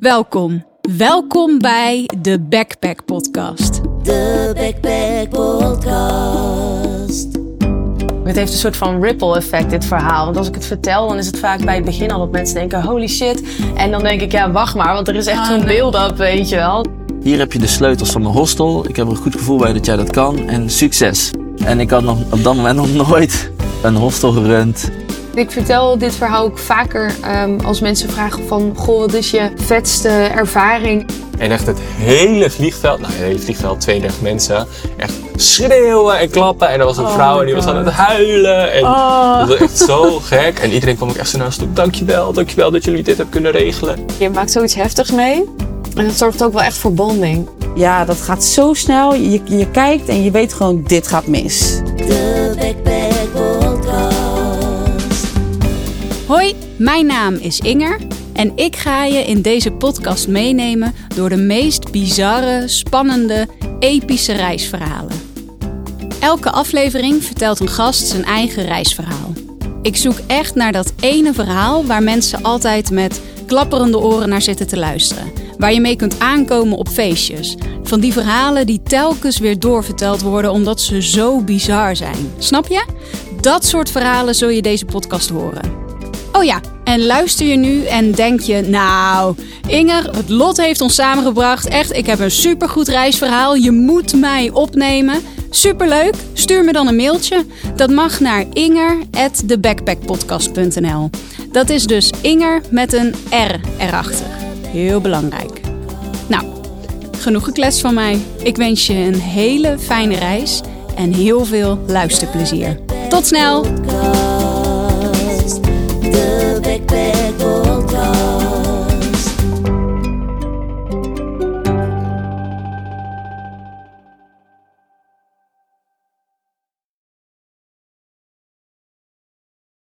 Welkom. Welkom bij de Backpack Podcast. De Backpack Podcast. Het heeft een soort van ripple effect, dit verhaal. Want als ik het vertel, dan is het vaak bij het begin al dat mensen denken, holy shit. En dan denk ik, ja, wacht maar, want er is echt zo'n build-up, weet je wel. Hier heb je de sleutels van mijn hostel. Ik heb er een goed gevoel bij dat jij dat kan. En succes. En ik had nog, op dat moment nog nooit een hostel gerund. Ik vertel dit verhaal ook vaker ehm, als mensen vragen van, goh, wat is je vetste ervaring? En echt het hele vliegveld, nou het hele vliegveld, 32 mensen, echt schreeuwen en klappen. En er was een vrouw en die was aan het huilen. En dat was echt zo gek. En iedereen kwam ook echt zo naast toe, dankjewel, dankjewel dat jullie dit hebben kunnen regelen. Je maakt zoiets heftigs mee. En dat zorgt ook wel echt voor bonding. Ja, dat gaat zo snel. Je, je kijkt en je weet gewoon, dit gaat mis. Mijn naam is Inger en ik ga je in deze podcast meenemen door de meest bizarre, spannende, epische reisverhalen. Elke aflevering vertelt een gast zijn eigen reisverhaal. Ik zoek echt naar dat ene verhaal waar mensen altijd met klapperende oren naar zitten te luisteren. Waar je mee kunt aankomen op feestjes. Van die verhalen die telkens weer doorverteld worden omdat ze zo bizar zijn. Snap je? Dat soort verhalen zul je deze podcast horen. Oh ja, en luister je nu en denk je, nou, Inger, het lot heeft ons samengebracht. Echt, ik heb een supergoed reisverhaal. Je moet mij opnemen. Superleuk, stuur me dan een mailtje. Dat mag naar inger.thebackpackpodcast.nl Dat is dus Inger met een R erachter. Heel belangrijk. Nou, genoeg gekletst van mij. Ik wens je een hele fijne reis en heel veel luisterplezier. Tot snel!